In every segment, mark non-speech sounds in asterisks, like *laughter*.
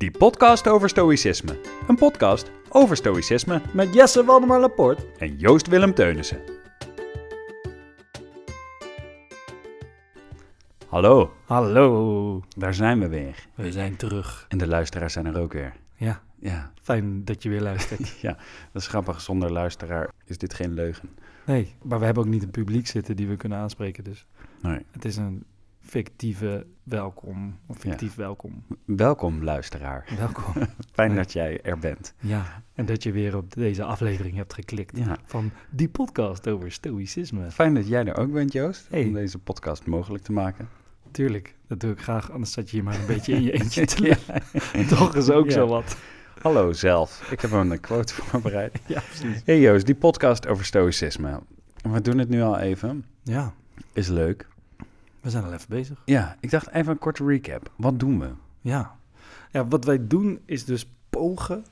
Die podcast over stoïcisme. Een podcast over stoïcisme Met Jesse Waldemar Laporte. en Joost Willem Teunissen. Hallo, Hallo, daar zijn we weer. we zijn terug. En de luisteraars zijn er ook weer. Ja, Ja, fijn dat je weer luistert. *laughs* ja, dat is grappig. Zonder luisteraar is dit geen leugen. Nee, maar we hebben ook niet een publiek zitten die we kunnen aanspreken. Dus Nee. het is een fictieve welkom. Of fictief welkom. Welkom, luisteraar. Welkom. *laughs* Fijn dat jij er bent. ja, en dat je weer op deze aflevering hebt geklikt. Ja. Van die podcast over stoïcisme. Fijn dat jij er ook bent, Joost, Hey. om deze podcast mogelijk te maken. Tuurlijk, dat doe ik graag. Anders zat je hier maar een beetje in je *laughs* eentje te. Toch is ook zo wat. Hallo zelf, ik heb een quote *laughs* voorbereid. Ja, precies. Hey Joost, die podcast over stoïcisme. We doen het nu al even. Ja, Is leuk. We zijn al even bezig. Ja, ik dacht even een korte recap. Wat doen we? Ja. ja, wat wij doen is dus pogen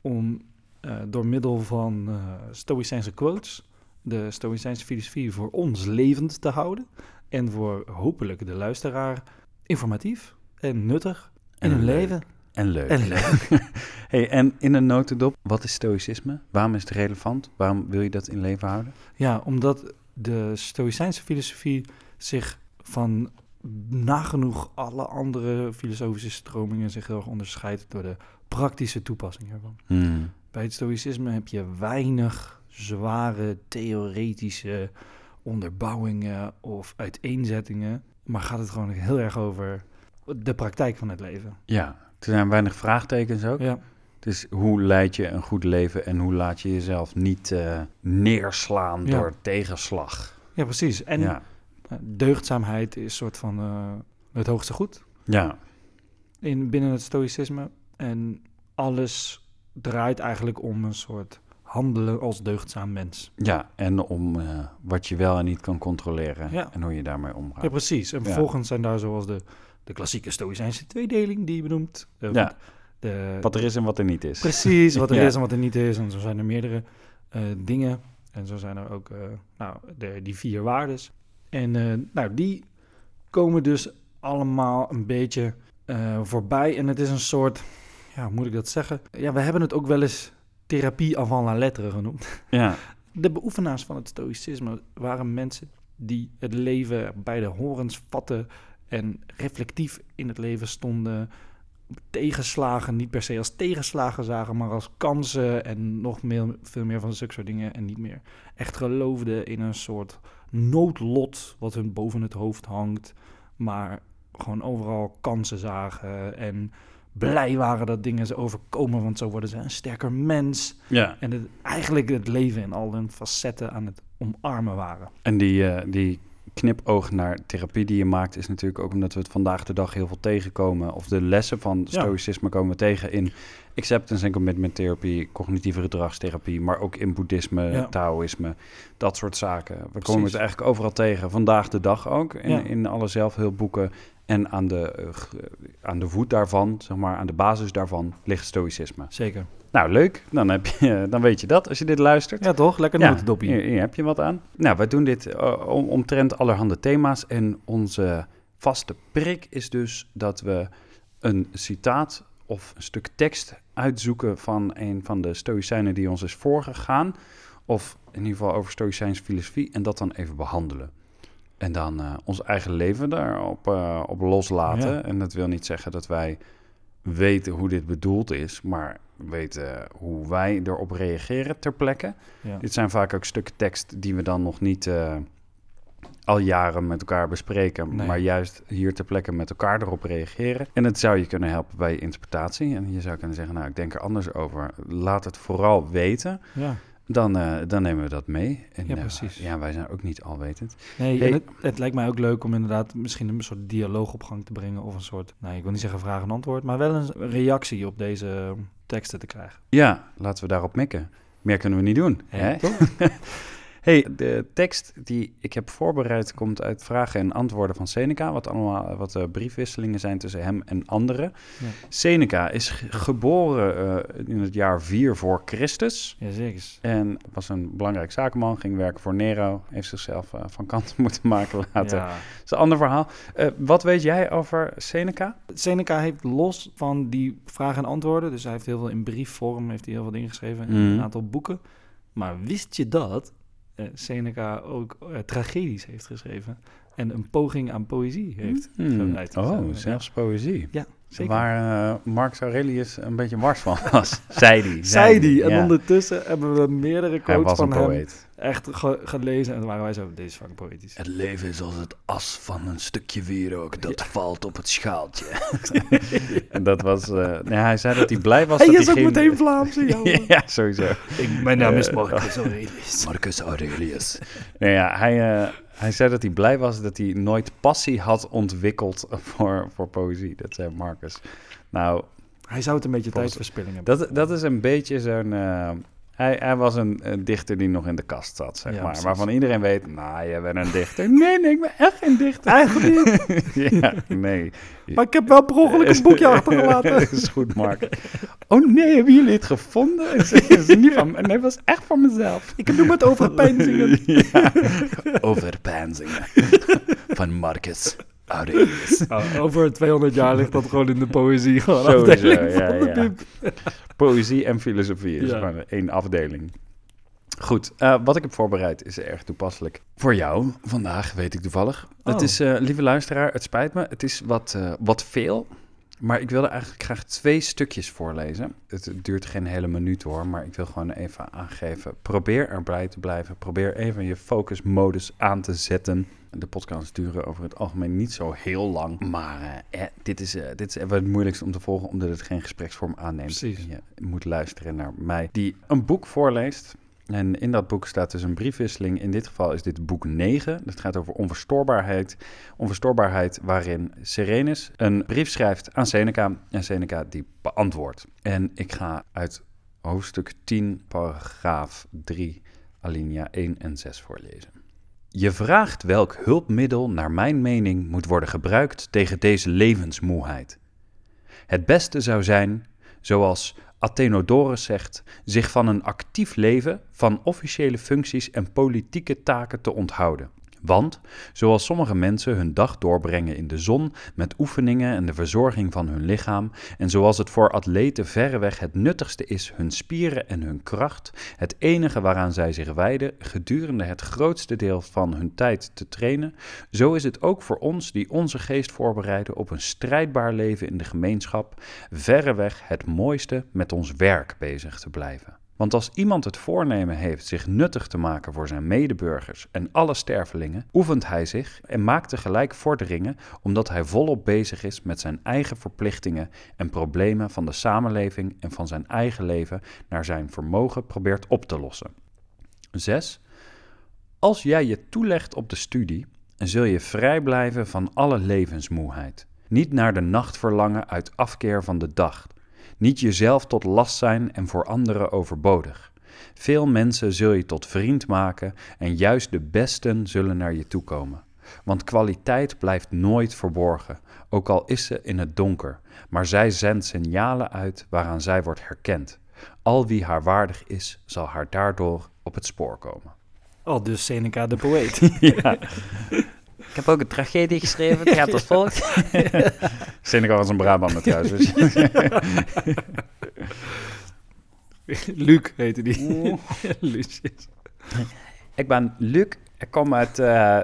om eh, door middel van eh Stoïcijnse quotes de Stoïcijnse filosofie voor ons levend te houden. En voor hopelijk de luisteraar informatief en nuttig in hun leuk. leven. En leuk. En leuk. *laughs* Hey, en in een notendop, wat is stoïcisme? Waarom is het relevant? Waarom wil je dat in leven houden? Ja, omdat de Stoïcijnse filosofie zich van nagenoeg alle andere filosofische stromingen zich heel erg onderscheidt door de praktische toepassing ervan. Hmm. Bij het stoïcisme heb je weinig zware theoretische onderbouwingen of uiteenzettingen, maar gaat het gewoon heel erg over de praktijk van het leven. Ja, er zijn weinig vraagtekens ook. Ja, Dus hoe leid je een goed leven en hoe laat je jezelf niet eh, neerslaan Ja. door tegenslag? ja precies. En ja. Eh, deugdzaamheid is een soort van eh, het hoogste goed ja, in, binnen het stoïcisme. En alles draait eigenlijk om een soort handelen als deugdzaam mens. ja, en om eh, wat je wel en niet kan controleren Ja. en hoe je daarmee omgaat. Ja, precies. En Ja. vervolgens zijn daar zoals de, de klassieke stoïcijnse tweedeling die je benoemt. De, Ja. de, Wat er is en wat er niet is. Precies, wat er *laughs* Ja. is en wat er niet is. En zo zijn er meerdere eh, dingen. En zo zijn er ook eh, nou, de, die vier waardes. En eh, nou, die komen dus allemaal een beetje eh, voorbij. En het is een soort, ja, hoe moet ik dat zeggen? Ja, we hebben het ook wel eens therapie avant la lettre genoemd. Ja, *laughs* De beoefenaars van het stoïcisme waren mensen die het leven bij de horens vatten en reflectief in het leven stonden. Tegenslagen niet per se als tegenslagen zagen, maar als kansen en nog meer, veel meer van zulke soort dingen. En niet meer echt geloofden in een soort noodlot wat hun boven het hoofd hangt, maar gewoon overal kansen zagen en blij waren dat dingen ze overkomen, want zo worden ze een sterker mens. ja. En het, eigenlijk het leven in al hun facetten aan het omarmen waren. En die, eh, die knipoog naar therapie die je maakt, is natuurlijk ook omdat we het vandaag de dag heel veel tegenkomen. Of de lessen van stoïcisme komen we tegen in acceptance en commitment therapie, cognitieve gedragstherapie, maar ook in boeddhisme, Ja. taoïsme, dat soort zaken. We komen het eigenlijk overal tegen, vandaag de dag ook, in, Ja. in alle zelfhulpboeken. En aan de, eh, g- aan de voet daarvan, zeg maar, aan de basis daarvan, ligt stoïcisme. Zeker. Nou, leuk. Dan, heb je, *laughs* dan weet je dat als je dit luistert. Ja, toch? Lekker Ja, notendoppie. Hier, hier heb je wat aan. Nou, wij doen dit uh, om, omtrent allerhande thema's. En onze vaste prik is dus dat we een citaat of een stuk tekst uitzoeken van een van de Stoïcijnen die ons is voorgegaan. Of in ieder geval over Stoïcijnse filosofie. En dat dan even behandelen. En dan eh, ons eigen leven daarop eh, op loslaten. Ja. En dat wil niet zeggen dat wij weten hoe dit bedoeld is, maar weten hoe wij erop reageren ter plekke. Ja. Dit zijn vaak ook stukken tekst die we dan nog niet eh, al jaren met elkaar bespreken, Nee. maar juist hier ter plekke met elkaar erop reageren. En het zou je kunnen helpen bij je interpretatie. En je zou kunnen zeggen, nou, ik denk er anders over. Laat het vooral weten. ja. Dan, eh, dan nemen we dat mee. En, Ja, eh, precies. ja, wij zijn ook niet alwetend. Nee, Hey. het, het lijkt mij ook leuk om inderdaad misschien een soort dialoog op gang te brengen. Of een soort, nou, ik wil niet zeggen vraag en antwoord, maar wel een reactie op deze teksten te krijgen. Ja, laten we daarop mikken. Meer kunnen we niet doen. Hè, Hè? *laughs* Hey, de tekst die ik heb voorbereid komt uit vragen en antwoorden van Seneca, wat allemaal wat uh, briefwisselingen zijn tussen hem en anderen. Ja. Seneca is ge- geboren eh, in het jaar 4 voor Christus Ja, zeker. en was een belangrijk zakenman, ging werken voor Nero, heeft zichzelf eh, van kant *laughs* moeten maken laten. Ja. Dat is een ander verhaal. Eh, wat weet jij over Seneca? Seneca heeft los van die vragen en antwoorden, dus hij heeft heel veel in briefvorm, heeft hij heel veel dingen geschreven, in Mhm. een aantal boeken. Maar wist je dat eh, Seneca ook eh, tragedies heeft geschreven en een poging aan poëzie heeft geleid? Zo, Oh, zelfs poëzie. Ja, zeker. Waar eh, Marcus Aurelius een beetje wars van was, *laughs* zei hij. Zei die. En ja. ondertussen hebben we meerdere Hij quotes van hem echt ge- gelezen. En toen waren wij zo, deze is fucking poëtisch. Het leven is als het as van een stukje wierook dat valt op het schaaltje. *laughs* en dat was... eh, nee, hij zei dat hij blij was Hij dat is hij ook geen... meteen Vlaams, *laughs* ja. ja, sowieso. Ik, mijn naam is Eh, Marcus Aurelius. Marcus Aurelius. nee, ja, hij, eh, hij zei dat hij blij was dat hij nooit passie had ontwikkeld voor, voor poëzie. Dat zei Marcus. Nou, Hij zou het een beetje tijdverspilling hebben. dat, dat is een beetje zo'n... hij, hij was een, een dichter die nog in de kast zat, zeg Ja, maar. precies. Waarvan iedereen weet, nou, je bent een dichter. Nee, nee, ik ben echt geen dichter. Eigenlijk niet. *laughs* ja, nee. Maar ik heb wel per ongeluk een boekje *laughs* achtergelaten. is goed, Mark. Oh nee, hebben jullie het gevonden? Het is, het is niet van, nee, het was echt van mezelf. Ik heb nu met overpeinzingen. *laughs* ja, overpeinzingen van Marcus Aurelius. *laughs* Oh, over 200 jaar ligt dat gewoon in de poëzie. Gewoon Sowieso, afdeling ja, van de ja. Poëzie en filosofie is Ja. gewoon één afdeling. Goed, eh, wat ik heb voorbereid is erg toepasselijk. Voor jou vandaag, weet ik toevallig. Het Oh. is, eh, lieve luisteraar, het spijt me. Het is wat, eh, wat veel. Maar ik wilde eigenlijk graag twee stukjes voorlezen. Het duurt geen hele minuut hoor, maar ik wil gewoon even aangeven. Probeer erbij te blijven. Probeer even je focusmodus aan te zetten. De podcasts duren over het algemeen niet zo heel lang. Maar eh, eh, dit, is, eh, dit is even het moeilijkste om te volgen, omdat het geen gespreksvorm aanneemt. Precies. Je moet luisteren naar mij, die een boek voorleest. En in dat boek staat dus een briefwisseling. In dit geval is dit boek 9. Dat gaat over onverstoorbaarheid. Onverstoorbaarheid waarin Serenus een brief schrijft aan Seneca. En Seneca die beantwoordt. En ik ga uit hoofdstuk 10, paragraaf 3, alinea 1 en 6 voorlezen. Je vraagt welk hulpmiddel naar mijn mening moet worden gebruikt tegen deze levensmoeheid. Het beste zou zijn, zoals Athenodorus zegt, zich van een actief leven, van officiële functies en politieke taken te onthouden. Want, zoals sommige mensen hun dag doorbrengen in de zon met oefeningen en de verzorging van hun lichaam, en zoals het voor atleten verreweg het nuttigste is hun spieren en hun kracht, het enige waaraan zij zich wijden gedurende het grootste deel van hun tijd te trainen, zo is het ook voor ons die onze geest voorbereiden op een strijdbaar leven in de gemeenschap, verreweg het mooiste met ons werk bezig te blijven. Want als iemand het voornemen heeft zich nuttig te maken voor zijn medeburgers en alle stervelingen, oefent hij zich en maakt tegelijk vorderingen omdat hij volop bezig is met zijn eigen verplichtingen en problemen van de samenleving en van zijn eigen leven naar zijn vermogen probeert op te lossen. 6. Als jij je toelegt op de studie, zul je vrij blijven van alle levensmoeheid. Niet naar de nacht verlangen uit afkeer van de dag. Niet jezelf tot last zijn en voor anderen overbodig. Veel mensen zul je tot vriend maken en juist de besten zullen naar je toe komen. Want kwaliteit blijft nooit verborgen, ook al is ze in het donker, maar zij zendt signalen uit waaraan zij wordt herkend. Al wie haar waardig is, zal haar daardoor op het spoor komen. Oh, dus Seneca de poëet. *laughs* Ja, Ik heb ook een tragedie geschreven. Het gaat als volgt. *laughs* Seneca was een Brabander trouwens. dus- *laughs* Luc heette die. *laughs* Lucius. Ik ben Luc, ik kom uit uh,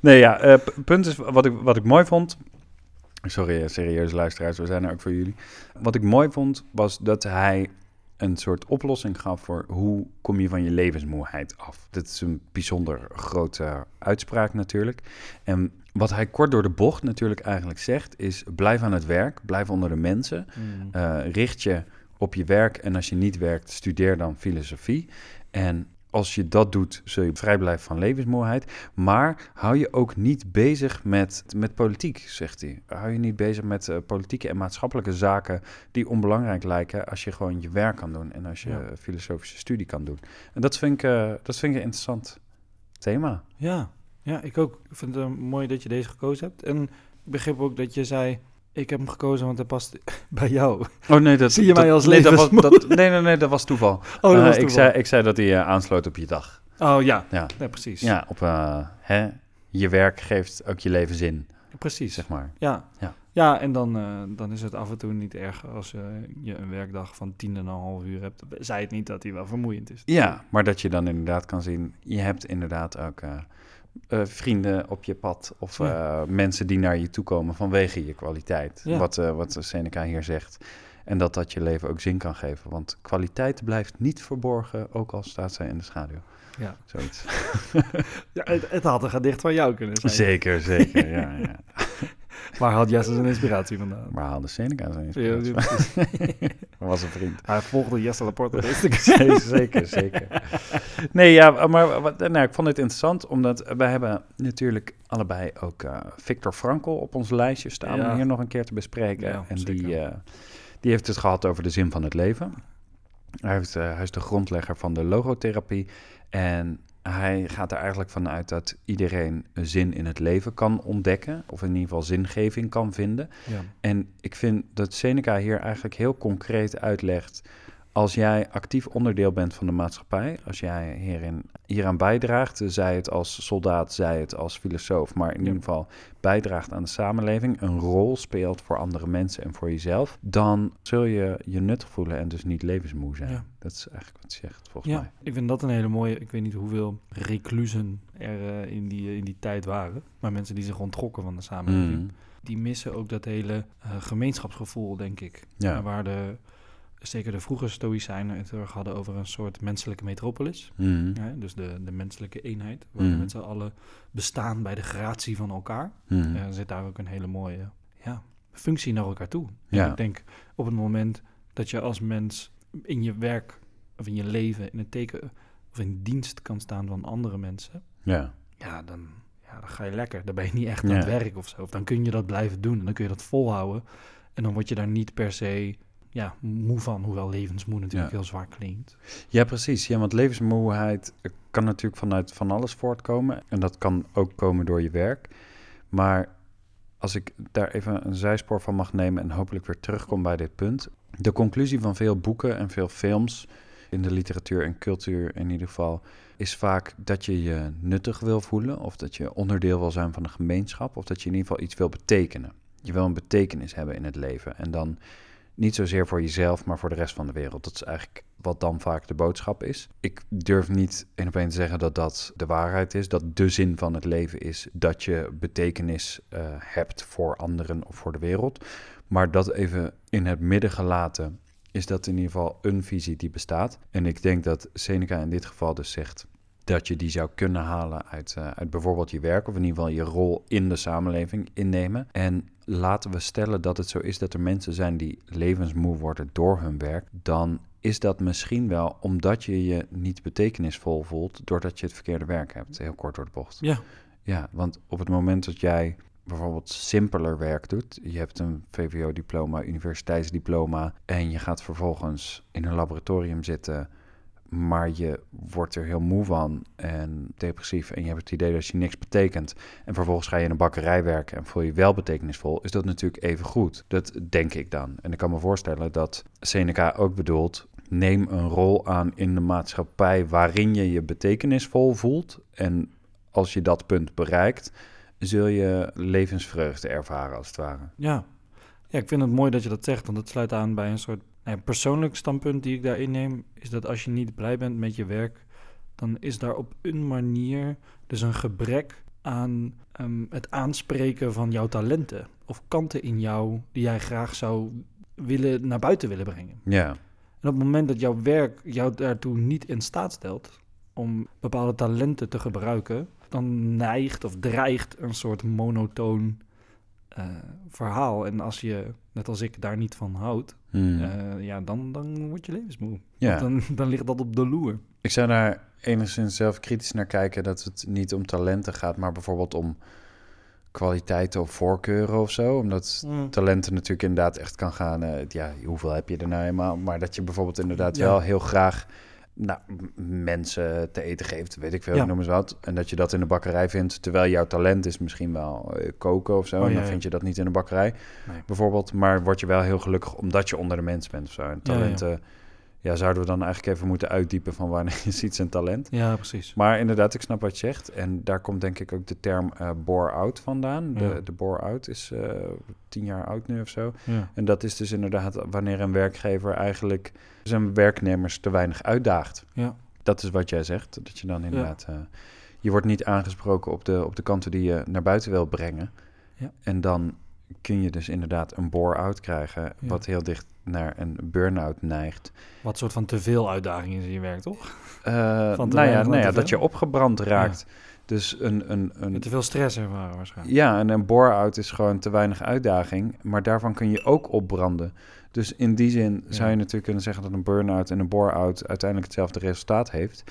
nee, ja, uh, punt is wat ik, wat ik mooi vond. Sorry, serieuze luisteraars, we zijn er ook voor jullie. Wat ik mooi vond, was dat hij een soort oplossing gaf voor hoe kom je van je levensmoeheid af. Dat is een bijzonder grote uitspraak natuurlijk. En wat hij kort door de bocht natuurlijk eigenlijk zegt, is blijf aan het werk, blijf onder de mensen. Mm. Uh, richt je op je werk en als je niet werkt, studeer dan filosofie. En Als je dat doet, zul je vrij blijven van levensmoeheid. Maar hou je ook niet bezig met, met politiek, zegt hij. Hou je niet bezig met eh, politieke en maatschappelijke zaken die onbelangrijk lijken als je gewoon je werk kan doen en als je Ja. filosofische studie kan doen. En dat vind ik, eh, dat vind ik een interessant thema. Ja, ja, ik ook. Ik vind het eh, mooi dat je deze gekozen hebt. En ik begreep ook dat je zei, ik heb hem gekozen want hij past *laughs* bij jou. Oh nee, dat Zie je mij als nee, dat was, dat, *laughs* nee, nee, nee, dat was toeval. Oh, dat Eh, was ik, toeval. zei, ik zei dat hij eh, aansloot op je dag. Oh ja, Ja, ja precies. ja op eh, hè, je werk geeft ook je leven zin, precies. zeg maar. Ja. Ja. Ja, en dan, eh, dan is het af en toe niet erg als eh, je een werkdag van tien en een half uur hebt. Zei het niet dat die wel vermoeiend is. Ja, maar dat je dan inderdaad kan zien, je hebt inderdaad ook eh, vrienden op je pad of Ja. eh, mensen die naar je toe komen vanwege je kwaliteit. Ja. Wat, eh, wat Seneca hier zegt. En dat dat je leven ook zin kan geven. Want kwaliteit blijft niet verborgen, ook al staat zij in de schaduw. Ja. Zoiets. *laughs* Ja, het, het had een gedicht van jou kunnen zijn. zeker, zeker. Ja, ja. *laughs* Waar had Jesse zijn inspiratie vandaan? Maar haalde Seneca zijn inspiratie? *laughs* ja. Dat was een vriend. Hij volgde Jesse Laporte *laughs* zeker, zeker. Nee, ja, maar wat, nou, ik vond het interessant, omdat wij hebben natuurlijk allebei ook eh Victor Frankl op ons lijstje staan Ja. om hier nog een keer te bespreken. Ja, en die, eh, die heeft het gehad over de zin van het leven. Hij, heeft, eh, hij is de grondlegger van de logotherapie en hij gaat er eigenlijk vanuit dat iedereen een zin in het leven kan ontdekken, of in ieder geval zingeving kan vinden. Ja. En ik vind dat Seneca hier eigenlijk heel concreet uitlegt. Als jij actief onderdeel bent van de maatschappij, als jij hierin, hieraan bijdraagt, zij het als soldaat, zij het als filosoof, maar in Ja. ieder geval bijdraagt aan de samenleving, een rol speelt voor andere mensen en voor jezelf, dan zul je je nuttig voelen en dus niet levensmoe zijn. Ja. Dat is eigenlijk wat hij zegt, volgens Ja, mij. ik vind dat een hele mooie. Ik weet niet hoeveel reclusen er eh, in, die, in die tijd waren. Maar mensen die zich onttrokken van de samenleving. Mm. Die missen ook dat hele eh, gemeenschapsgevoel, denk ik. Ja. Waar de, zeker de vroege Stoïcijnen het erg hadden over een soort menselijke metropolis. Mm. Hè? Dus de, de menselijke eenheid. Waar we met z'n allen bestaan bij de gratie van elkaar. Mm. Eh, zit daar ook een hele mooie ja, functie naar elkaar toe. En ik denk op het moment dat je als mens in je werk of in je leven in het teken of in dienst kan staan van andere mensen, Ja. ja, dan, ja, dan ga je lekker. Dan ben je niet echt aan het werk of zo. Of dan kun je dat blijven doen en dan kun je dat volhouden. En dan word je daar niet per se ja, moe van, hoewel levensmoe natuurlijk Ja. heel zwaar klinkt. Ja, precies. Ja, want levensmoeheid eh, kan natuurlijk vanuit van alles voortkomen. En dat kan ook komen door je werk. Maar als ik daar even een zijspoor van mag nemen en hopelijk weer terugkom bij dit punt. De conclusie van veel boeken en veel films in de literatuur en cultuur in ieder geval is vaak dat je je nuttig wil voelen of dat je onderdeel wil zijn van een gemeenschap of dat je in ieder geval iets wil betekenen. Je wil een betekenis hebben in het leven en dan niet zozeer voor jezelf, maar voor de rest van de wereld. Dat is eigenlijk wat dan vaak de boodschap is. Ik durf niet één op te zeggen dat dat de waarheid is. Dat de zin van het leven is dat je betekenis eh, hebt voor anderen of voor de wereld. Maar dat even in het midden gelaten, is dat in ieder geval een visie die bestaat. En ik denk dat Seneca in dit geval dus zegt dat je die zou kunnen halen uit, eh, uit bijvoorbeeld je werk, of in ieder geval je rol in de samenleving innemen. En laten we stellen dat het zo is dat er mensen zijn die levensmoe worden door hun werk, dan is dat misschien wel omdat je je niet betekenisvol voelt doordat je het verkeerde werk hebt. Heel kort door de bocht. Ja, Ja, want op het moment dat jij bijvoorbeeld simpeler werk doet, je hebt een VWO-diploma, universiteitsdiploma en je gaat vervolgens in een laboratorium zitten, maar je wordt er heel moe van en depressief en je hebt het idee dat je niks betekent en vervolgens ga je in een bakkerij werken en voel je wel betekenisvol, is dat natuurlijk even goed. Dat denk ik dan. En ik kan me voorstellen dat Seneca ook bedoelt, neem een rol aan in de maatschappij waarin je je betekenisvol voelt en als je dat punt bereikt, zul je levensvreugde ervaren, als het ware. Ja. ja, ik vind het mooi dat je dat zegt, want het sluit aan bij een soort nou persoonlijk standpunt die ik daarin neem. Is dat als je niet blij bent met je werk, dan is daar op een manier dus een gebrek aan ehm, het aanspreken van jouw talenten of kanten in jou die jij graag zou willen naar buiten willen brengen. Ja, En op het moment dat jouw werk jou daartoe niet in staat stelt om bepaalde talenten te gebruiken, dan neigt of dreigt een soort monotoon eh, verhaal. En als je, net als ik, daar niet van houdt, Hmm. eh, ja, dan, dan word je levensmoe. ja. Dan, dan ligt dat op de loer. Ik zou daar enigszins zelf kritisch naar kijken dat het niet om talenten gaat, maar bijvoorbeeld om kwaliteiten of voorkeuren of zo. Omdat talenten natuurlijk inderdaad echt kan gaan. eh, ja, hoeveel heb je er nou eenmaal? Maar dat je bijvoorbeeld inderdaad Ja. wel heel graag nou, mensen te eten geeft, weet ik veel, Ja. noem eens wat. En dat je dat in de bakkerij vindt, terwijl jouw talent is misschien wel eh, koken of zo. Oh, en dan ja. vind je dat niet in de bakkerij, Nee. bijvoorbeeld. Maar word je wel heel gelukkig omdat je onder de mens bent of zo. En talenten, ja, zouden we dan eigenlijk even moeten uitdiepen van wanneer is iets een talent. Ja, precies. Maar inderdaad, ik snap wat je zegt. En daar komt denk ik ook de term eh bore-out vandaan. De, Ja. de bore-out is eh, tien jaar oud nu of zo. Ja. En dat is dus inderdaad wanneer een werkgever eigenlijk zijn werknemers te weinig uitdaagt. Ja. Dat is wat jij zegt. Dat je dan inderdaad... eh, je wordt niet aangesproken op de, op de kanten die je naar buiten wil brengen. Ja. En dan kun je dus inderdaad een bore-out krijgen... Ja. wat heel dicht naar een burn-out neigt. Wat soort van te veel uitdagingen in je werk, toch? *laughs* Te nou ja, nou ja dat je opgebrand raakt. Dus een, een, een, te veel stress ervaren waarschijnlijk. ja, en een bore-out is gewoon te weinig uitdaging. Maar daarvan kun je ook opbranden. Dus in die zin Ja. zou je natuurlijk kunnen zeggen dat een burn-out en een bore-out uiteindelijk hetzelfde resultaat heeft.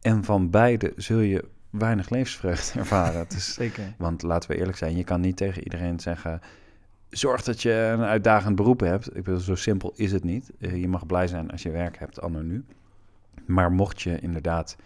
En van beide zul je weinig levensvreugde *laughs* ervaren. Dus, Zeker. want laten we eerlijk zijn, je kan niet tegen iedereen zeggen... Zorg dat je een uitdagend beroep hebt. Ik bedoel, zo simpel is het niet. Eh, je mag blij zijn als je werk hebt, anno nu. Maar mocht je inderdaad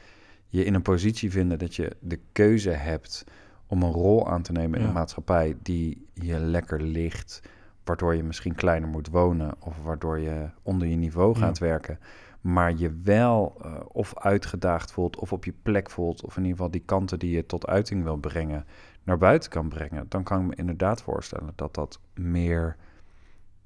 je in een positie vinden dat je de keuze hebt om een rol aan te nemen in Ja. de maatschappij die je lekker ligt, waardoor je misschien kleiner moet wonen of waardoor je onder je niveau Ja. gaat werken, maar je wel eh, of uitgedaagd voelt of op je plek voelt, of in ieder geval die kanten die je tot uiting wil brengen, naar buiten kan brengen, dan kan ik me inderdaad voorstellen dat dat meer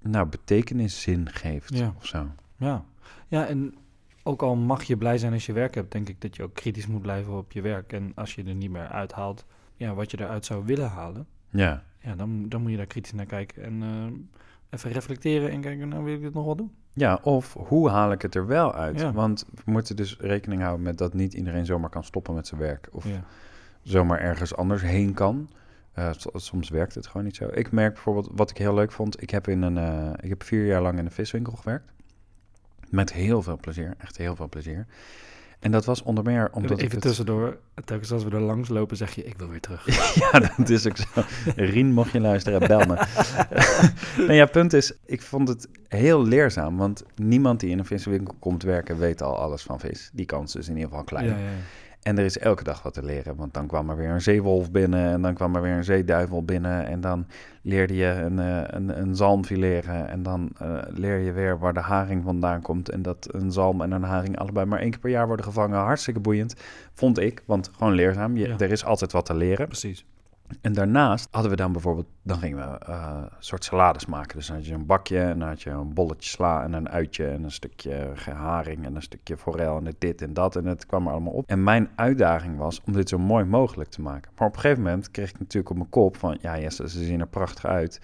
nou, betekenis, zin geeft Ja. of zo. Ja. ja, en ook al mag je blij zijn als je werk hebt, denk ik dat je ook kritisch moet blijven op je werk. En als je er niet meer uithaalt ja, wat je eruit zou willen halen, Ja, ja, dan, dan moet je daar kritisch naar kijken. En eh, even reflecteren en kijken, nou wil ik dit nog wel doen? Ja, of hoe haal ik het er wel uit? Ja. Want we moeten dus rekening houden met dat niet iedereen zomaar kan stoppen met zijn werk. Of Ja. zomaar ergens anders heen kan. Eh, so- soms werkt het gewoon niet zo. Ik merk bijvoorbeeld, wat ik heel leuk vond, ik heb, in een, eh, ik heb vier jaar lang in een viswinkel gewerkt. Met heel veel plezier, echt heel veel plezier. En dat was onder meer omdat Even het- tussendoor, telkens als we er langs lopen, zeg je, ik wil weer terug. *laughs* ja, dat is ook zo. Rien, mocht je luisteren, bel me. *laughs* nou ja, punt is, ik vond het heel leerzaam. Want niemand die in een viswinkel komt werken, weet al alles van vis. Die kans is in ieder geval klein. Ja, ja, ja. En er is elke dag wat te leren. Want dan kwam er weer een zeewolf binnen. En dan kwam er weer een zeeduivel binnen. En dan leerde je een, eh, een, een zalm fileren. En dan eh, leer je weer waar de haring vandaan komt. En dat een zalm en een haring allebei maar één keer per jaar worden gevangen. Hartstikke boeiend, vond ik. Want gewoon leerzaam. Je, Ja. Er is altijd wat te leren. Precies. En daarnaast hadden we dan bijvoorbeeld, dan gingen we een soort salades maken. Dus dan had je een bakje en dan had je een bolletje sla en een uitje en een stukje haring en een stukje forel en dit en dat. En het kwam er allemaal op. En mijn uitdaging was om dit zo mooi mogelijk te maken. Maar op een gegeven moment kreeg ik natuurlijk op mijn kop van, ja Jesse, ze zien er prachtig uit.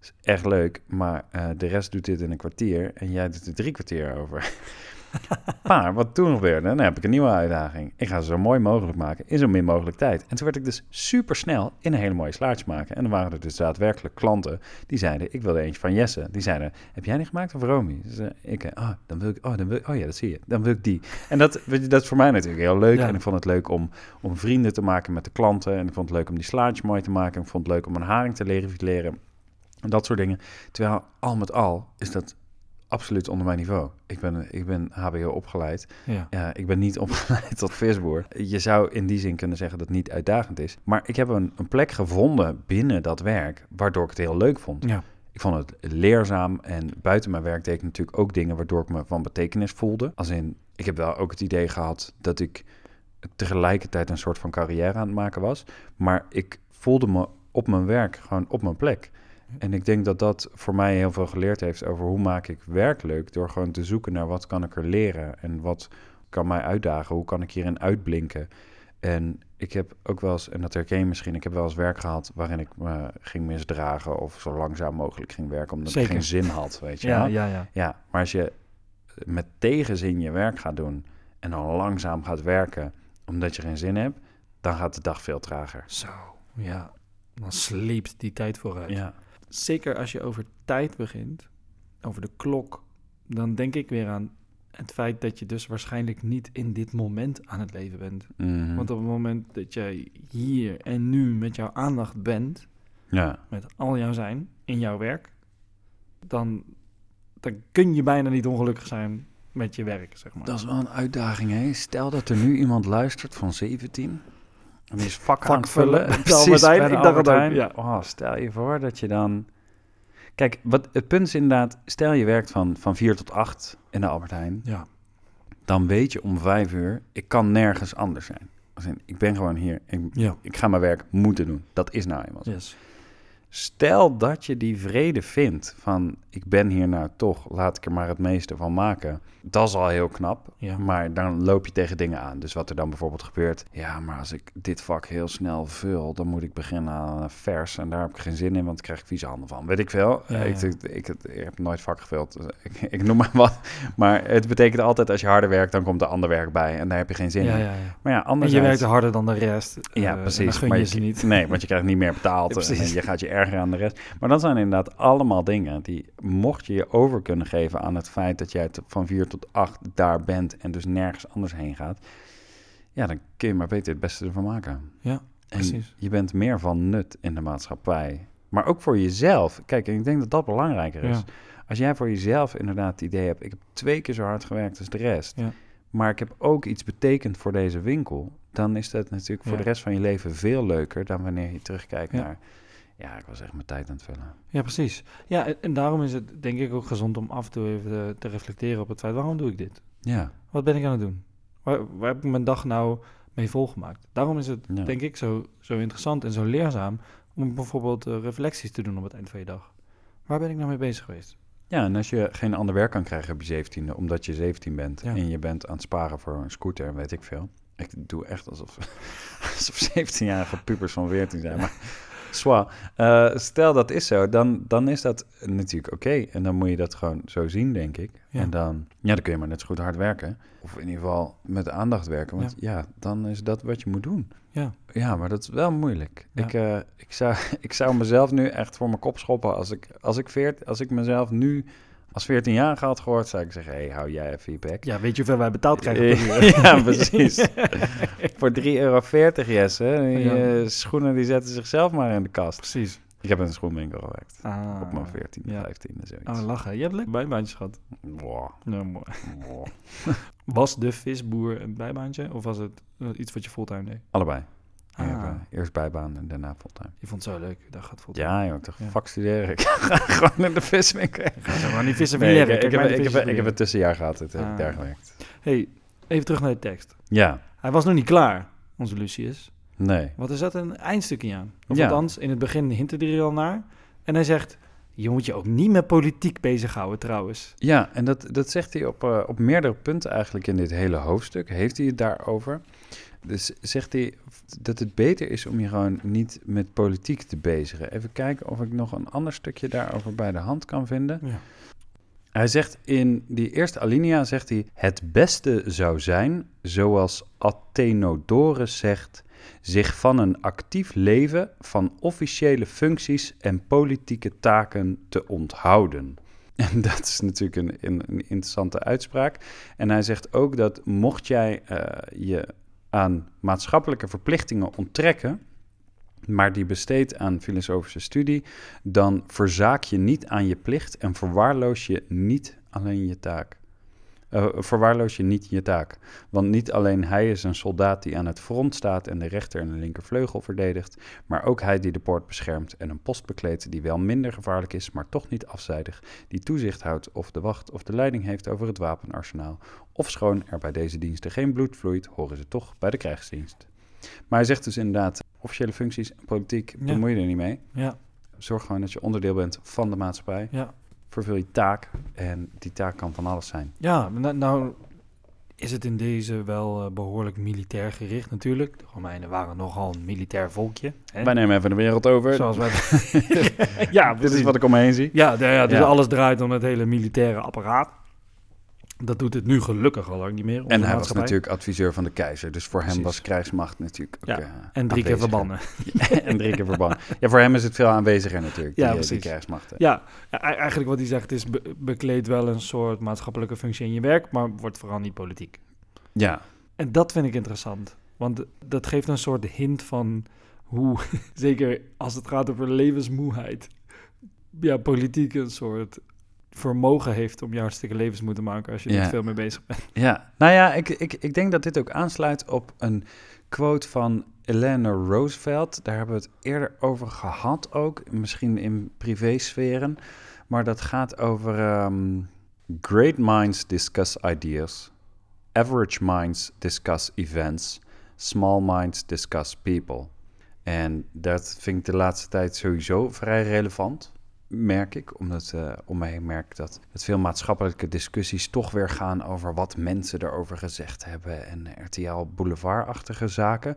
is echt leuk, maar eh, de rest doet dit in een kwartier en jij doet er drie kwartier over. *laughs* *laughs* maar wat toen gebeurde, dan heb ik een nieuwe uitdaging. Ik ga ze zo mooi mogelijk maken in zo min mogelijk tijd. En toen werd ik dus super snel in een hele mooie slaatje maken. En dan waren er dus daadwerkelijk klanten die zeiden, ik wilde eentje van Jesse. Die zeiden, heb jij die gemaakt of Romy? Dus, ik, eh, oh, dan wil ik, oh, dan wil ik, oh ja, dat zie je. Dan wil ik die. En dat, weet je, dat is voor mij natuurlijk heel leuk. Ja. En ik vond het leuk om, om vrienden te maken met de klanten. En ik vond het leuk om die slaatje mooi te maken. En ik vond het leuk om een haring te leren fileren. En dat soort dingen. Terwijl al met al is dat absoluut onder mijn niveau. Ik ben, ik ben HBO opgeleid. Ja. Ik ben niet *laughs* opgeleid tot visboer. Je zou in die zin kunnen zeggen dat het niet uitdagend is. Maar ik heb een, een plek gevonden binnen dat werk, waardoor ik het heel leuk vond. Ja. Ik vond het leerzaam en buiten mijn werk deed ik natuurlijk ook dingen waardoor ik me van betekenis voelde. Als in, ik heb wel ook het idee gehad dat ik tegelijkertijd een soort van carrière aan het maken was. Maar ik voelde me op mijn werk gewoon op mijn plek. En ik denk dat dat voor mij heel veel geleerd heeft over hoe maak ik werk leuk. Door gewoon te zoeken naar wat kan ik er leren en wat kan mij uitdagen. Hoe kan ik hierin uitblinken. En ik heb ook wel eens, en dat herken je misschien, ik heb wel eens werk gehad waarin ik me ging misdragen of zo langzaam mogelijk ging werken omdat Zeker. ik geen zin had, weet je Ja, ja, ja. Ja, maar als je met tegenzin je werk gaat doen en dan langzaam gaat werken omdat je geen zin hebt, dan gaat de dag veel trager. Zo, ja. Dan sleept die tijd vooruit. Ja, zeker als je over tijd begint, over de klok, dan denk ik weer aan het feit dat je dus waarschijnlijk niet in dit moment aan het leven bent. Mhm. Want op het moment dat jij hier en nu met jouw aandacht bent, ja. met al jouw zijn in jouw werk, dan, dan kun je bijna niet ongelukkig zijn met je werk, zeg maar. Dat is wel een uitdaging, hè? Stel dat er nu iemand luistert van 17 die is vak, Vak het vullen. *laughs* Precies, Albert Heijn, bij ik dacht ook, Heijn. Oh, stel je voor dat je dan... Kijk, wat, het punt is inderdaad, stel je werkt van, van 4 tot 8 in de Albert Heijn, Ja, dan weet je om 5 uur, ik kan nergens anders zijn. Als in, ik ben gewoon hier, ik, ja, ik ga mijn werk moeten doen. Dat is nou eenmaal zo. yes. Stel dat je die vrede vindt van ik ben hier nou toch, laat ik er maar het meeste van maken. Dat is al heel knap, Ja. maar dan loop je tegen dingen aan. Dus wat er dan bijvoorbeeld gebeurt, ja, maar als ik dit vak heel snel vul, dan moet ik beginnen aan een vers en daar heb ik geen zin in, want dan krijg ik vieze handen van. Weet ik veel. Ja, ik, ja. Ik, ik, ik heb nooit vak gevuld, dus ik, noem maar wat. Maar het betekent altijd als je harder werkt, dan komt er ander werk bij en daar heb je geen zin in. ja, ja. Maar ja, En anders je werkt harder dan de rest. ja, eh, precies. Dan gun maar je ze niet. Nee, want je krijgt niet meer betaald *laughs* en je gaat je erger aan de rest. Maar dat zijn inderdaad allemaal dingen die, mocht je je over kunnen geven aan het feit dat jij van 4 tot 8 daar bent en dus nergens anders heen gaat, ja, dan kun je maar beter het beste ervan maken. Ja, En precies. je bent meer van nut in de maatschappij. Maar ook voor jezelf. Kijk, en ik denk dat dat belangrijker is. Ja. Als jij voor jezelf inderdaad het idee hebt, ik heb twee keer zo hard gewerkt als de rest, Ja. maar ik heb ook iets betekend voor deze winkel, dan is dat natuurlijk voor de rest van je leven veel leuker dan wanneer je terugkijkt Ja. naar, ja, ik was echt mijn tijd aan het vullen. Ja, precies. Ja, en, daarom is het denk ik ook gezond om af en toe even eh, te reflecteren op het feit, waarom doe ik dit? Ja, Wat ben ik aan het doen? Waar, waar heb ik mijn dag nou mee volgemaakt? Daarom is het, Ja. denk ik, zo, zo interessant en zo leerzaam om bijvoorbeeld eh, reflecties te doen op het eind van je dag. Waar ben ik nou mee bezig geweest? ja, en als je geen ander werk kan krijgen op je 17e, omdat je 17 bent Ja. en je bent aan het sparen voor een scooter en weet ik veel. Ik doe echt alsof, *laughs* alsof 17-jarige pubers van 14 zijn, maar Zwa. Eh, stel dat is zo, dan, dan is dat natuurlijk oké. En dan moet je dat gewoon zo zien, denk ik. Ja. En dan, ja, dan kun je maar net zo goed hard werken. Of in ieder geval met aandacht werken. Want ja, dan is dat wat je moet doen. Ja. Ja, maar dat is wel moeilijk. Ja. Ik, eh, ik, zou, *laughs* ik zou mezelf nu echt voor mijn kop schoppen. Als ik, als ik, veert, als ik mezelf nu als 14 jaar had gehoord, zou ik zeggen: hé, hey, hou jij even je bek. Ja, weet je hoeveel wij betaald krijgen? *laughs* *laughs* ja, precies. *laughs* Voor 3,40 euro, Jesse. Die Ja. eh, schoenen die zetten zichzelf maar in de kast. Precies. Ik heb in een schoenwinkel gewerkt. Ah, op mijn 14, ja. 15 en zoiets. Ah, lachen. Je hebt lekker bijbaantjes gehad. Wow, Nou, mooi. wow. Was de visboer een bijbaantje of was het eh, iets wat je fulltime deed? Allebei. Ik Ah. eh, eerst bijbaan en daarna fulltime. Je vond het zo leuk. Dat gaat fulltime. Ja, joh, ik dacht, Ja. fuck studeren. Ik ga *laughs* gewoon in de viswinkel. Ga zo maar niet vissen Nee, ik, ik, heb, die ik, heb, ik heb een tussenjaar gehad, heb ik Ah. daar gewerkt. Hey, even terug naar de tekst. Ja, Hij was nog niet klaar, onze Lucius. nee. Wat is dat een eindstukje aan? Of Ja. althans, in het begin hint hij er al naar. En hij zegt, je moet je ook niet met politiek bezighouden trouwens. Ja, en dat, dat zegt hij op, eh, op meerdere punten eigenlijk in dit hele hoofdstuk. Heeft hij het daarover. Dus zegt hij dat het beter is om je gewoon niet met politiek te bezigen. Even kijken of ik nog een ander stukje daarover bij de hand kan vinden. Ja. Hij zegt in die eerste alinea, zegt hij... Het beste zou zijn, zoals Athenodorus zegt... zich van een actief leven van officiële functies en politieke taken te onthouden. *laughs* En dat is natuurlijk een, een, een interessante uitspraak. En hij zegt ook dat mocht jij eh, je aan maatschappelijke verplichtingen onttrekken, maar die besteedt aan filosofische studie, dan verzaak je niet aan je plicht en verwaarloos je niet alleen je taak. Eh, verwaarloos je niet je taak. Want niet alleen hij is een soldaat die aan het front staat en de rechter en de linkervleugel verdedigt, maar ook hij die de poort beschermt en een post bekleedt die wel minder gevaarlijk is, maar toch niet afzijdig, die toezicht houdt of de wacht of de leiding heeft over het wapenarsenaal. Of schoon er bij deze diensten geen bloed vloeit, horen ze toch bij de krijgsdienst. Maar hij zegt dus inderdaad, officiële functies en politiek, Ja. bemoei je er niet mee. Ja, Zorg gewoon dat je onderdeel bent van de maatschappij. ja. Vervul je taak en die taak kan van alles zijn. Ja, nou, nou is het in deze wel eh, behoorlijk militair gericht natuurlijk. De Romeinen waren nogal een militair volkje. Hè? Wij nemen even de wereld over. Zoals wij... *laughs* *laughs* ja, Dit is wat ik om me heen zie. Ja, ja, dus Ja. alles draait om het hele militaire apparaat. Dat doet het nu gelukkig al lang niet meer. En hij was natuurlijk adviseur van de keizer. Dus voor hem was krijgsmacht natuurlijk ook, Ja, eh, En drie keer verbannen. *laughs* en drie keer verbannen. Ja, voor hem is het veel aanweziger natuurlijk, Ja, die, eh, die precies. krijgsmachten. Ja, ja, eigenlijk wat hij zegt is... Be bekleed wel een soort maatschappelijke functie in je werk... maar wordt vooral niet politiek. Ja, En dat vind ik interessant. Want dat geeft een soort hint van hoe... *laughs* zeker als het gaat over levensmoeheid... ja, politiek een soort vermogen heeft om jou hartstikke levensmoe te maken... als je Ja. niet veel mee bezig bent. *laughs* Ja, nou ja, ik, ik, ik denk dat dit ook aansluit op een quote van Eleanor Roosevelt. Daar hebben we het eerder over gehad ook, misschien in privésferen. Maar dat gaat over ehm, great minds discuss ideas, average minds discuss events, small minds discuss people. En dat vind ik de laatste tijd sowieso vrij relevant merk ik, omdat eh om mij merk dat, dat veel maatschappelijke discussies toch weer gaan over wat mensen erover gezegd hebben en RTL Boulevard-achtige zaken.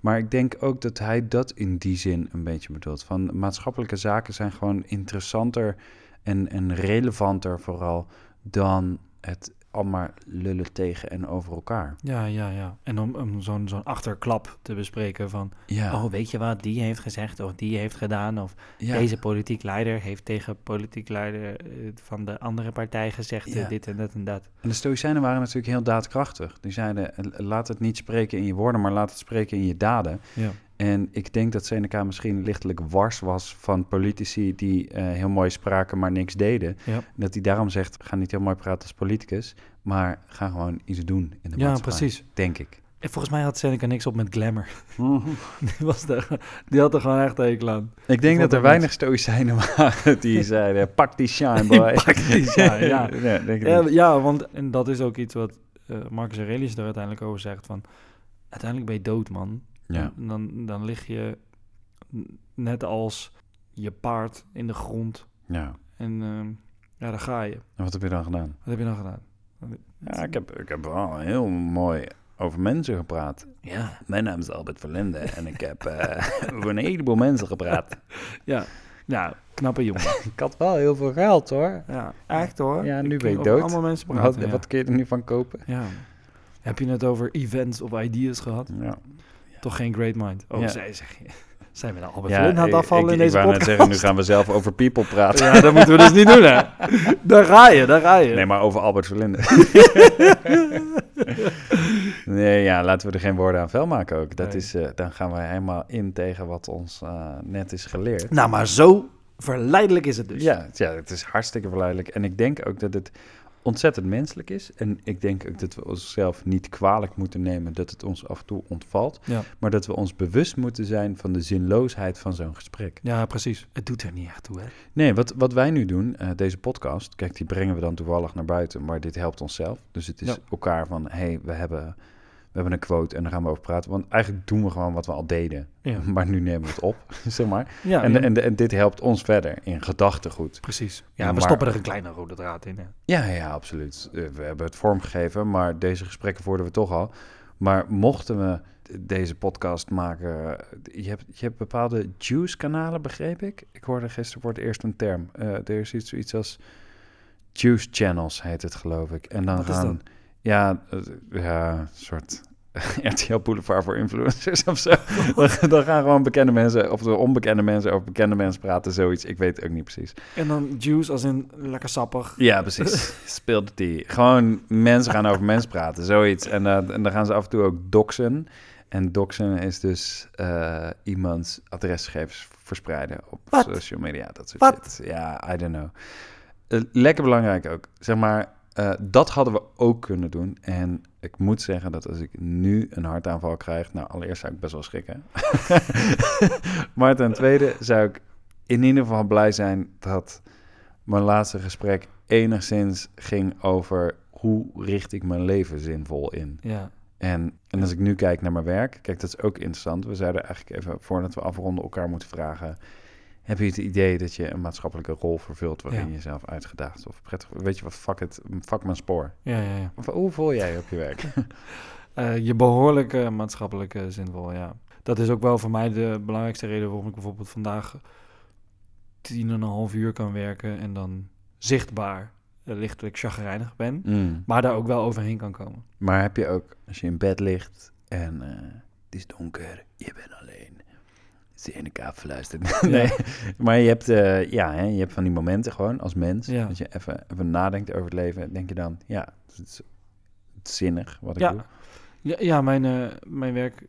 Maar ik denk ook dat hij dat in die zin een beetje bedoelt. Van maatschappelijke zaken zijn gewoon interessanter en, en relevanter vooral dan het allemaal lullen tegen en over elkaar. Ja, ja, ja. En om, om zo'n zo'n achterklap te bespreken van... Ja, Oh, weet je wat die heeft gezegd of die heeft gedaan? Of ja. deze politiek leider heeft tegen politiek leider eh, van de andere partij gezegd eh, Ja. dit en dat en dat. En de Stoïcijnen waren natuurlijk heel daadkrachtig. Die zeiden, eh, laat het niet spreken in je woorden, maar laat het spreken in je daden. Ja. En ik denk dat Seneca misschien lichtelijk wars was van politici die eh, heel mooi spraken, maar niks deden. Ja. Dat hij daarom zegt, ga niet heel mooi praten als politicus, maar ga gewoon iets doen in de Ja, maatschappij. precies. Denk ik. En volgens mij had Seneca niks op met glamour. *laughs* die, was daar, die had er gewoon echt hekel aan. Ik denk dat er weinig Stoïcijnen *laughs* waren die zeiden, pak die shine boy. *laughs* Pak die shine, ja. denk ik Ja, ja, want en dat is ook iets wat eh, Marcus Aurelius er uiteindelijk over zegt. Van, uiteindelijk ben je dood, man. Ja. En dan, dan lig je net als je paard in de grond. ja. En ehm, ja, daar ga je. En wat heb je dan gedaan? Wat heb je dan gedaan? Ja, ik heb, ik heb wel heel mooi over mensen gepraat. Ja, Mijn naam is Albert Verlinde en ik heb eh, *laughs* over een heleboel mensen gepraat. Ja, ja knappe jongen. *laughs* Ik had wel heel veel geld hoor. ja, echt hoor. Ja, nu Ik ben je over dood. allemaal mensen Wat, praten, ja. wat kun je er nu van kopen? Ja. Heb je het over events of ideas gehad? Ja, Toch geen great mind. Oh, zij zeg je. Zijn we nou Albert ja aan het afvallen ik, in ik deze net podcast? zeggen, nu gaan we zelf over people praten. *laughs* Ja, dat moeten we dus niet doen, hè. *laughs* Daar ga je, daar ga je. Nee, maar over Albert Verlinde. *laughs* nee, ja, laten we er geen woorden aan vuil maken ook. Dat Nee. is, eh, dan gaan we helemaal in tegen wat ons eh, net is geleerd. Nou, maar zo verleidelijk is het dus. Ja, ja, het is hartstikke verleidelijk. En ik denk ook dat het ontzettend menselijk is. En ik denk ook dat we onszelf niet kwalijk moeten nemen dat het ons af en toe ontvalt. Ja. Maar dat we ons bewust moeten zijn van de zinloosheid van zo'n gesprek. Ja, precies. Het doet er niet echt toe, hè. Nee, wat, wat wij nu doen, eh, deze podcast, kijk, die brengen we dan toevallig naar buiten, maar dit helpt onszelf. Dus het is Ja. elkaar van, hé, hey, we, hebben, we hebben een quote en daar gaan we over praten. Want eigenlijk doen we gewoon wat we al deden, Ja, *laughs* maar nu nemen we het op, *laughs* zeg maar. ja, en, ja, en, en dit helpt ons verder in gedachtegoed. precies. Ja, Maar- we stoppen er een kleine rode draad in, hè. Ja, ja, absoluut. Eh, We hebben het vormgegeven, maar deze gesprekken voerden we toch al. Maar mochten we deze podcast maken, je hebt, je hebt bepaalde juice-kanalen, begreep ik. Ik hoorde gisteren voor het eerst een term. Eh, er is iets, zoiets als juice channels, heet het geloof ik. En dan Wat is gaan, dat? Ja, ja, een soort *laughs* RTL Boulevard voor influencers of zo. *laughs* dan, gaan gewoon bekende mensen, of de onbekende mensen over bekende mensen praten, zoiets. Ik weet het ook niet precies. En dan juice als in lekker sappig. Ja, precies. *laughs* Speelt die. Gewoon mensen gaan over mensen praten, zoiets. En, eh, en dan gaan ze af en toe ook doxen. En doxen is dus eh, iemands adresgegevens verspreiden op social media. Dat soort shit. Ja, I don't know. Eh, lekker belangrijk ook. Zeg maar, eh, dat hadden we ook kunnen doen. En ik moet zeggen dat als ik nu een hartaanval krijg... Nou, allereerst zou ik best wel schrikken. *laughs* maar ten tweede zou ik in ieder geval blij zijn dat mijn laatste gesprek enigszins ging over hoe richt ik mijn leven zinvol in. Ja. En, en als ik nu kijk naar mijn werk, kijk, dat is ook interessant. We zouden eigenlijk even, voordat we afronden, elkaar moeten vragen... Heb je het idee dat je een maatschappelijke rol vervult waarin je jezelf uitgedaagd of prettig... Weet je wat, fuck het, fuck mijn spoor. Ja, ja, ja. Of, hoe voel jij op je werk? *laughs* Eh, je behoorlijke maatschappelijke zinvol, ja. Dat is ook wel voor mij de belangrijkste reden waarom ik bijvoorbeeld vandaag tien en een half uur kan werken en dan zichtbaar eh, lichtelijk chagrijnig ben. Mm. Maar daar ook wel overheen kan komen. Maar heb je ook, als je in bed ligt en eh, het is donker, je bent alleen. Is de ene kaap verluisterd. nee, maar je hebt, eh, ja, hè, je hebt van die momenten gewoon als mens. Ja. Dat je even, even nadenkt over het leven. Denk je dan, ja, het is, het is zinnig wat ik Ja. doe. Ja, ja mijn, eh, mijn werk,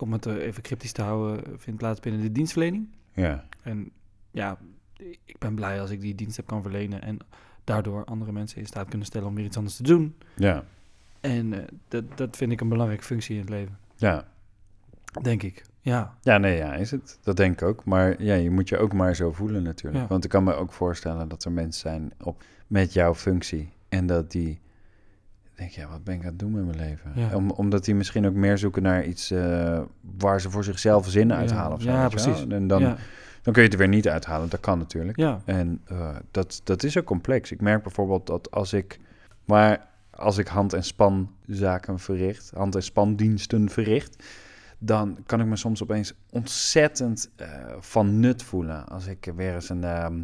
om het eh, even cryptisch te houden, vindt plaats binnen de dienstverlening. Ja, En ja, ik ben blij als ik die dienst heb kan verlenen en daardoor andere mensen in staat kunnen stellen om weer iets anders te doen. ja, En dat, dat vind ik een belangrijke functie in het leven, ja. denk ik. Ja, Ja, nee, ja, is het. Dat denk ik ook. Maar ja, je moet je ook maar zo voelen natuurlijk. Ja. Want ik kan me ook voorstellen dat er mensen zijn op, met jouw functie. En dat die denk ja, wat ben ik aan het doen met mijn leven? Ja. Om, omdat die misschien ook meer zoeken naar iets eh, waar ze voor zichzelf zin uithalen of zo. Ja, wel? precies. En dan, ja, dan kun je het er weer niet uithalen. Dat kan natuurlijk. ja, En eh, dat, dat is ook complex. Ik merk bijvoorbeeld dat als ik... Maar als ik hand- en spanzaken verricht, hand- en spandiensten verricht... dan kan ik me soms opeens ontzettend eh, van nut voelen. Als ik weer eens een, ehm,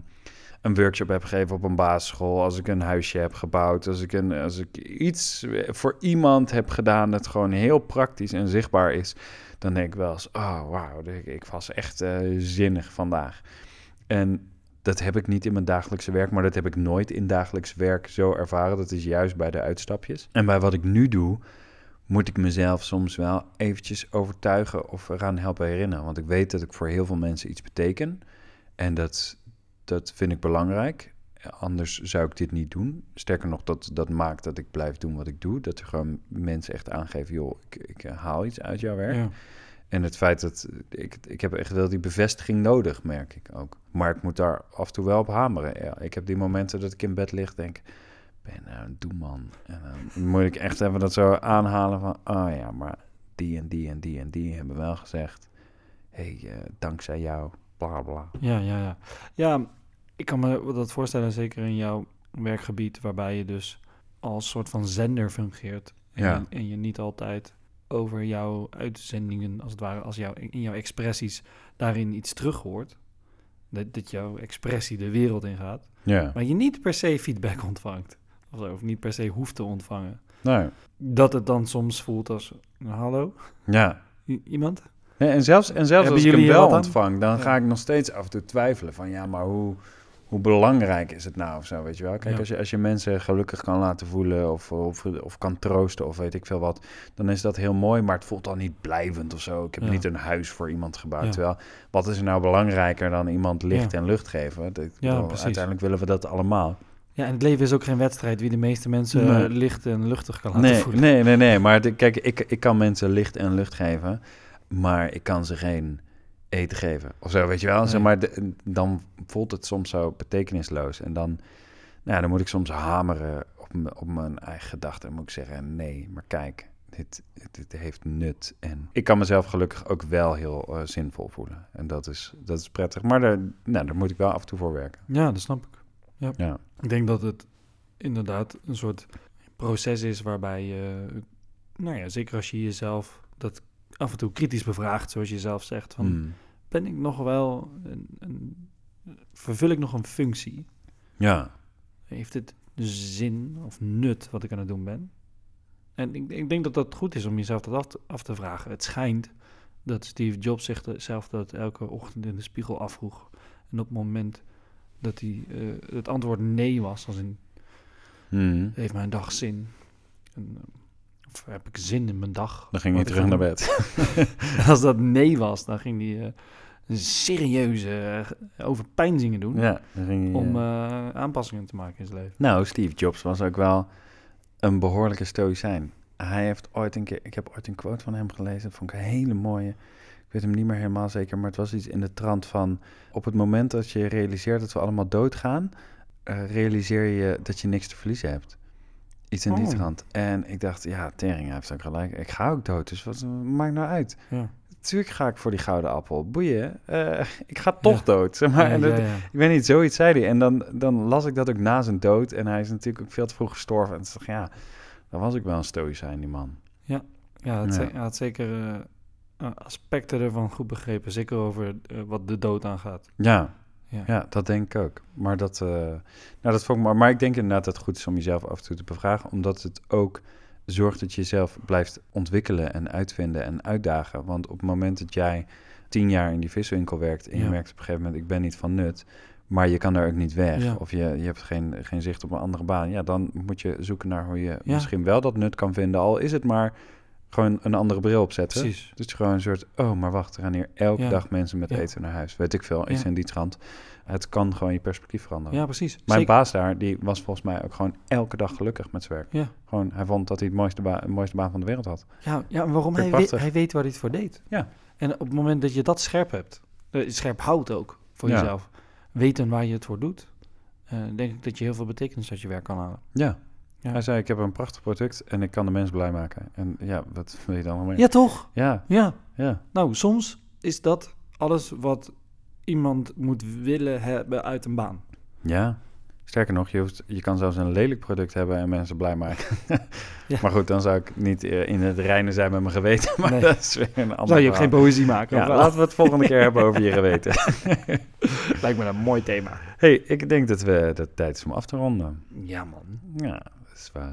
een workshop heb gegeven op een basisschool... als ik een huisje heb gebouwd... als ik, een, als ik iets voor iemand heb gedaan... dat gewoon heel praktisch en zichtbaar is... dan denk ik wel eens, oh wauw, ik, ik was echt eh, zinnig vandaag. En dat heb ik niet in mijn dagelijkse werk, maar dat heb ik nooit in dagelijks werk zo ervaren. Dat is juist bij de uitstapjes. En bij wat ik nu doe, moet ik mezelf soms wel eventjes overtuigen of eraan helpen herinneren. Want ik weet dat ik voor heel veel mensen iets beteken. En dat, dat vind ik belangrijk. Anders zou ik dit niet doen. Sterker nog, dat, dat maakt dat ik blijf doen wat ik doe. Dat er gewoon mensen echt aangeven, joh, ik, ik eh, haal iets uit jouw werk. ja. En het feit dat ik, ik heb echt wel die bevestiging nodig, merk ik ook. Maar ik moet daar af en toe wel op hameren. Ja, ik heb die momenten dat ik in bed lig, denk, ben je nou een doeman? En dan moet ik echt even dat zo aanhalen van, oh ja, maar die en die en die en die hebben wel gezegd, hé, hey, eh, dankzij jou, bla bla. Ja, ja, ja. Ja, ik kan me dat voorstellen, zeker in jouw werkgebied, waarbij je dus als soort van zender fungeert. En, Ja. en je niet altijd over jouw uitzendingen, als het ware, als jouw, in jouw expressies, daarin iets terug hoort. Dat, dat jouw expressie de wereld ingaat. Ja, Maar je niet per se feedback ontvangt. Of, niet per se hoeft te ontvangen. nou, Dat het dan soms voelt als, hallo, ja. I- iemand? Ja, En zelfs, en zelfs Hebben als ik hem wel ontvang, dan Ja. ga ik nog steeds af en toe twijfelen van ja, maar hoe, hoe belangrijk is het nou of zo, weet je wel? Kijk, Ja. als, je, als je mensen gelukkig kan laten voelen of, of, of kan troosten of weet ik veel wat, dan is dat heel mooi, maar het voelt dan niet blijvend of zo. Ik heb niet een huis voor iemand gebouwd. Terwijl, wat is er nou belangrijker dan iemand licht en lucht geven? Dat, Ja, uiteindelijk willen we dat allemaal. Ja, en het leven is ook geen wedstrijd wie de meeste mensen Nee. eh, licht en luchtig kan laten Nee, voelen. nee, nee, nee, maar de- kijk, ik, ik kan mensen licht en lucht geven, maar ik kan ze geen eten geven of zo, weet je wel? Zeg maar de- dan voelt het soms zo betekenisloos en dan, nou, dan moet ik soms hameren op, op mijn eigen gedachten en moet ik zeggen, nee, maar kijk, dit, dit heeft nut en ik kan mezelf gelukkig ook wel heel eh, zinvol voelen en dat is, dat is prettig, maar daar, nou, daar moet ik wel af en toe voor werken. Ja, dat snap ik. Ja, Ik denk dat het inderdaad een soort proces is waarbij je, nou ja, zeker als je jezelf dat af en toe kritisch bevraagt, zoals je zelf zegt, van Mm. ben ik nog wel, een, een, vervul ik nog een functie? ja, Heeft het zin of nut wat ik aan het doen ben? En ik, ik denk dat dat goed is om jezelf dat af te, af te vragen. Het schijnt dat Steve Jobs zichzelf dat elke ochtend in de spiegel afvroeg. En op het moment dat hij eh, het antwoord nee was, als in Mm. heeft mijn dag zin? En, eh, of heb ik zin in mijn dag? dan ging hij terug naar bed. *laughs* Als dat nee was, dan ging hij een serieuze uh, overpeinzingen doen Ja, dan ging om aanpassingen te maken in zijn leven. Nou, Steve Jobs was ook wel een behoorlijke stoïcijn. Hij heeft ooit een keer, ik heb ooit een quote van hem gelezen, dat vond ik een hele mooie. Weet hem niet meer helemaal zeker, maar het was iets in de trant van: op het moment dat je realiseert dat we allemaal doodgaan, eh, realiseer je dat je niks te verliezen hebt. Iets in die Oh. trant. En ik dacht, ja, Tering hij heeft ook gelijk. Ik ga ook dood, dus wat maakt nou uit? Ja. Tuurlijk ga ik voor die gouden appel. Boeien, eh, *laughs* ik ga toch Ja. dood. Zeg maar. Ja, en dat, ja, ja. ik weet niet, zoiets zei hij. En dan, dan las ik dat ook na zijn dood. En hij is natuurlijk ook veel te vroeg gestorven. En toen dacht ja, dan was ik wel een stoïcijn, die man. Ja, Ja. ze- hij had zeker eh, aspecten ervan goed begrepen. Zeker over eh, wat de dood aangaat. Ja, Ja. Ja, dat denk ik ook. Maar dat, eh, nou, dat vond ik maar. Maar ik denk inderdaad dat het goed is om jezelf af en toe te bevragen, omdat het ook zorgt dat je jezelf blijft ontwikkelen en uitvinden en uitdagen. Want op het moment dat jij tien jaar in die viswinkel werkt en je merkt op een gegeven moment, ik ben niet van nut, maar je kan er ook niet weg, Ja. of je, je hebt geen, geen zicht op een andere baan, ja, dan moet je zoeken naar hoe je Ja. misschien wel dat nut kan vinden, al is het maar gewoon een andere bril opzetten. Precies. Dus gewoon een soort, oh, maar wacht, er gaan hier elke Ja. dag mensen met Ja. eten naar huis. Weet ik veel, iets in die trant. Het kan gewoon je perspectief veranderen. Ja, precies. Mijn Zeker. baas daar, die was volgens mij ook gewoon elke dag gelukkig met zijn werk. Ja. Gewoon, hij vond dat hij het mooiste, ba- mooiste baan van de wereld had. Ja, ja waarom? Hij, weet, hij weet waar hij het voor deed. Ja. En op het moment dat je dat scherp hebt, eh, scherp houdt ook voor jezelf, weten waar je het voor doet, eh, denk ik dat je heel veel betekenis uit je werk kan halen. Ja. Ja. Hij zei, ik heb een prachtig product en ik kan de mens blij maken. En ja, wat *laughs* wil je dan nog meer? Ja, toch? Ja, Ja. ja. Nou, soms is dat alles wat iemand moet willen hebben uit een baan. Ja. Sterker nog, je, hoeft, je kan zelfs een lelijk product hebben en mensen blij maken. *laughs* Ja. Maar goed, dan zou ik niet eh, in het reinen zijn met mijn geweten. *laughs* Maar Nee. dat is weer een ander Zou je ook geen poëzie maken? Ja, laten we het volgende keer hebben over je geweten. Lijkt me een mooi thema. hey, ik denk dat we dat het tijd is om af te ronden. Ja, man. Ja, eh,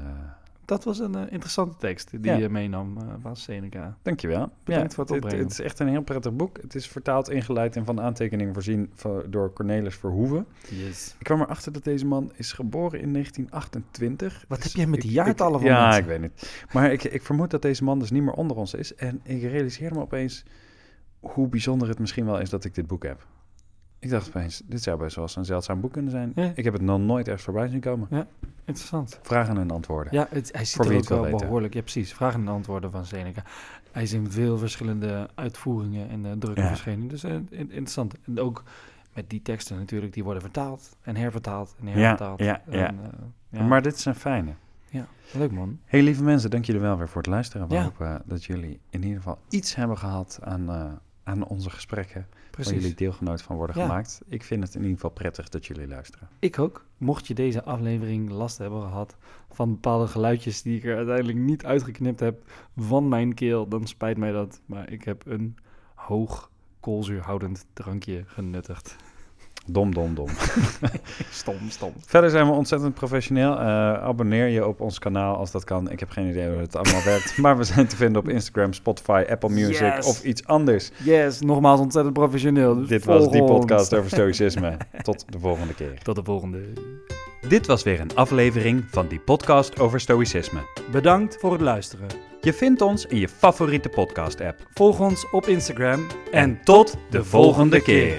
Dat was een eh, interessante tekst die Ja. je meenam eh, van Seneca. Dankjewel. Bedankt voor het opbrengen. het is echt een heel prettig boek. Het is vertaald, ingeleid en van aantekeningen voorzien door Cornelis Verhoeven. Yes. Ik kwam erachter dat deze man is geboren in 1928. Wat Dus heb jij met die jaartallen van Ja, mensen? ik weet niet. Maar ik, ik vermoed dat deze man dus niet meer onder ons is. En ik realiseerde me opeens hoe bijzonder het misschien wel is dat ik dit boek heb. Ik dacht opeens, dit zou best wel eens een zeldzaam boek kunnen zijn. Ja. Ik heb het nog nooit ergens voorbij zien komen. Interessant. Vragen en antwoorden. Ja, het, hij ziet Voor er ook wel weten. behoorlijk... Ja, precies. Vragen en antwoorden van Seneca. Hij is in veel verschillende uitvoeringen en eh drukken Ja. verschenen. Dus eh, in- interessant. En ook met die teksten natuurlijk, die worden vertaald en hervertaald en Ja, hervertaald. ja, ja. En, eh, ja. Maar dit is een fijne. Leuk man. Hey lieve mensen, dank jullie wel weer voor het luisteren. We Ja. hopen dat jullie in ieder geval iets hebben gehad aan, aan onze gesprekken. Waar Precies. jullie deelgenoot van worden Ja. gemaakt. Ik vind het in ieder geval prettig dat jullie luisteren. Ik ook. Mocht je deze aflevering last hebben gehad van bepaalde geluidjes die ik er uiteindelijk niet uitgeknipt heb van mijn keel, dan spijt mij dat. Maar ik heb een hoog koolzuurhoudend drankje genuttigd. Dom, dom, dom. *laughs* Stom, stom. Verder zijn we ontzettend professioneel. Eh, abonneer je op ons kanaal als dat kan. Ik heb geen idee hoe het allemaal werkt. *laughs* Maar we zijn te vinden op Instagram, Spotify, Apple Music Yes. of iets anders. Yes, nogmaals ontzettend professioneel. Dus Dit was die podcast over *laughs* stoïcisme. Tot de volgende keer. Tot de volgende. Dit was weer een aflevering van die podcast over stoïcisme. Bedankt voor het luisteren. Je vindt ons in je favoriete podcast app. Volg ons op Instagram En tot de volgende keer.